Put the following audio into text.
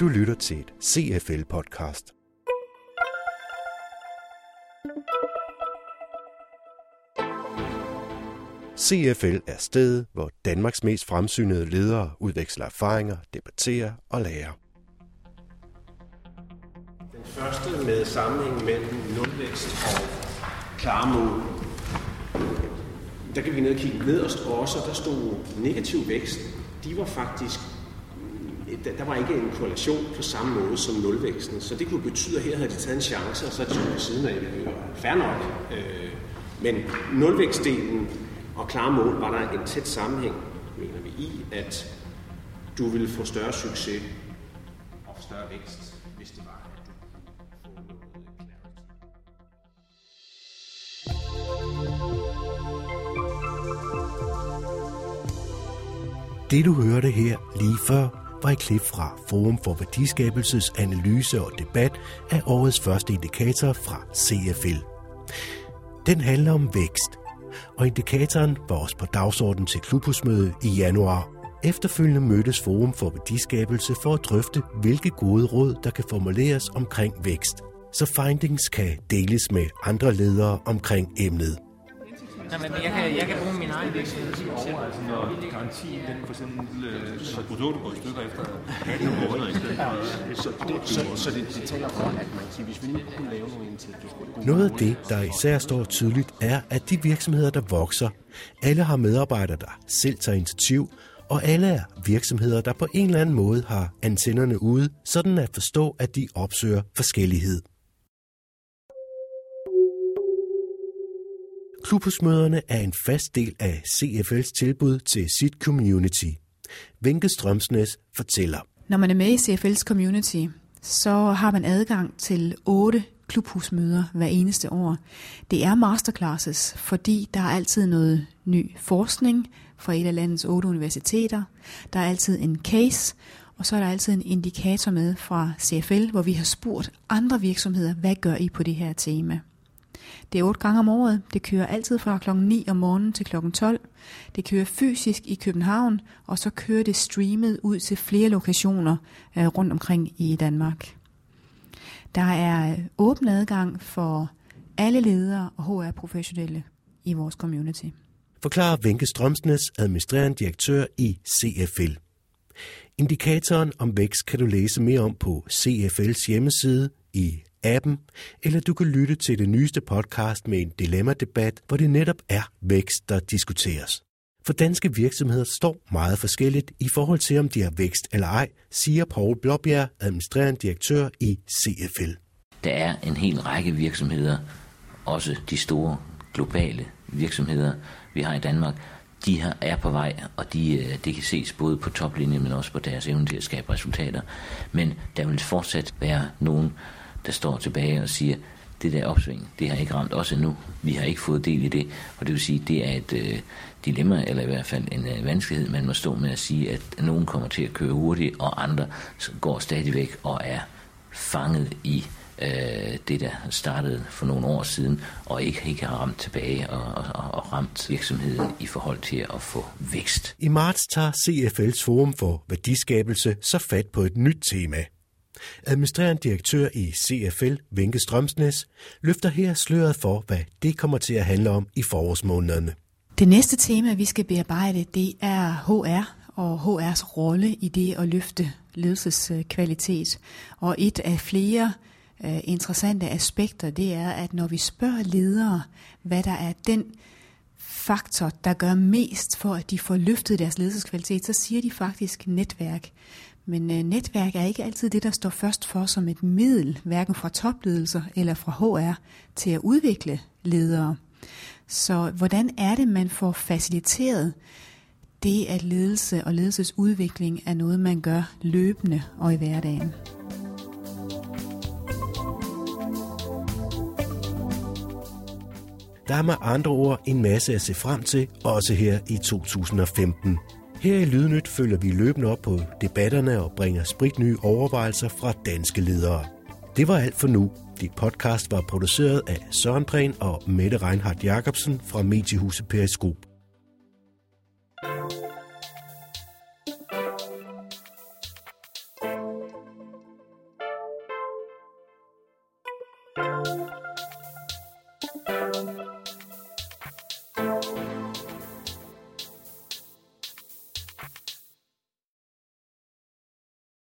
Du lytter til et CFL-podcast. CFL er stedet, hvor Danmarks mest fremsynede ledere udveksler erfaringer, debatterer og lærer. Den første med sammenhæng mellem nulvækst og klare mål. Der kan vi ned og kigge nederst også, der stod negativ vækst. De var faktisk øh, der var ikke en korrelation på samme måde som nulvæksten. Så det kunne betyde, at her havde de taget en chance, og så er de på siden af det. var fair nok. Øh, men nulvækstdelen og klare mål var der en tæt sammenhæng, mener vi, i, at du ville få større succes og større vækst, hvis det var, Det du hørte her lige før, var et klip fra Forum for Værdiskabelses analyse og debat af årets første indikator fra CFL. Den handler om vækst, og indikatoren var også på dagsordenen til klubhusmødet i januar. Efterfølgende mødtes Forum for Værdiskabelse for at drøfte, hvilke gode råd, der kan formuleres omkring vækst, så findings kan deles med andre ledere omkring emnet. Nej, men jeg kan, jeg kan bruge min egen virksomhed. over, altså når garantien den for eksempel, øh, så produktet går i stykker efter 18 måneder i stedet for... Så, det, så, så det, det taler for, at man siger, hvis vi nu kunne lave nogle initiativer... Noget af det, der især står tydeligt, er, at de virksomheder, der vokser, alle har medarbejdere, der selv tager initiativ, og alle er virksomheder, der på en eller anden måde har antennerne ude, sådan at forstå, at de opsøger forskellighed. Klubhusmøderne er en fast del af CFL's tilbud til sit community. Vinke Strømsnes fortæller. Når man er med i CFL's community, så har man adgang til otte klubhusmøder hver eneste år. Det er masterclasses, fordi der er altid noget ny forskning fra et af landets otte universiteter. Der er altid en case, og så er der altid en indikator med fra CFL, hvor vi har spurgt andre virksomheder, hvad gør I på det her tema? Det er otte gange om året. Det kører altid fra kl. 9 om morgenen til kl. 12. Det kører fysisk i København, og så kører det streamet ud til flere lokationer øh, rundt omkring i Danmark. Der er øh, åben adgang for alle ledere og HR-professionelle i vores community. Forklarer Vinke Strømsnes, administrerende direktør i CFL. Indikatoren om vækst kan du læse mere om på CFL's hjemmeside i appen, eller du kan lytte til det nyeste podcast med en dilemma-debat, hvor det netop er vækst, der diskuteres. For danske virksomheder står meget forskelligt i forhold til, om de har vækst eller ej, siger Paul Blåbjerg, administrerende direktør i CFL. Der er en hel række virksomheder, også de store globale virksomheder, vi har i Danmark, de her er på vej, og de, øh, det kan ses både på toplinjen, men også på deres evne til at skabe resultater. Men der vil fortsat være nogen, der står tilbage og siger, det der opsving, det har ikke ramt os endnu. Vi har ikke fået del i det, og det vil sige, det er et øh, dilemma, eller i hvert fald en øh, vanskelighed, man må stå med at sige, at nogen kommer til at køre hurtigt, og andre går stadigvæk og er fanget i øh, det, der startede for nogle år siden, og ikke, ikke har ramt tilbage og, og, og ramt virksomheden i forhold til at få vækst. I marts tager CFL's Forum for Værdiskabelse så fat på et nyt tema – Administrerende direktør i CFL, Vinke Strømsnes, løfter her sløret for, hvad det kommer til at handle om i forårsmånederne. Det næste tema, vi skal bearbejde, det er HR og HR's rolle i det at løfte ledelseskvalitet. Og et af flere øh, interessante aspekter, det er, at når vi spørger ledere, hvad der er den faktor, der gør mest for, at de får løftet deres ledelseskvalitet, så siger de faktisk netværk. Men øh, netværk er ikke altid det, der står først for som et middel, hverken fra topledelser eller fra HR, til at udvikle ledere. Så hvordan er det, man får faciliteret det, at ledelse og ledelsesudvikling er noget, man gør løbende og i hverdagen? Der er med andre ord en masse at se frem til, også her i 2015. Her i Lydnyt følger vi løbende op på debatterne og bringer spritnye overvejelser fra danske ledere. Det var alt for nu. Dit podcast var produceret af Søren Prehn og Mette Reinhardt Jacobsen fra Mediehuset Periskop.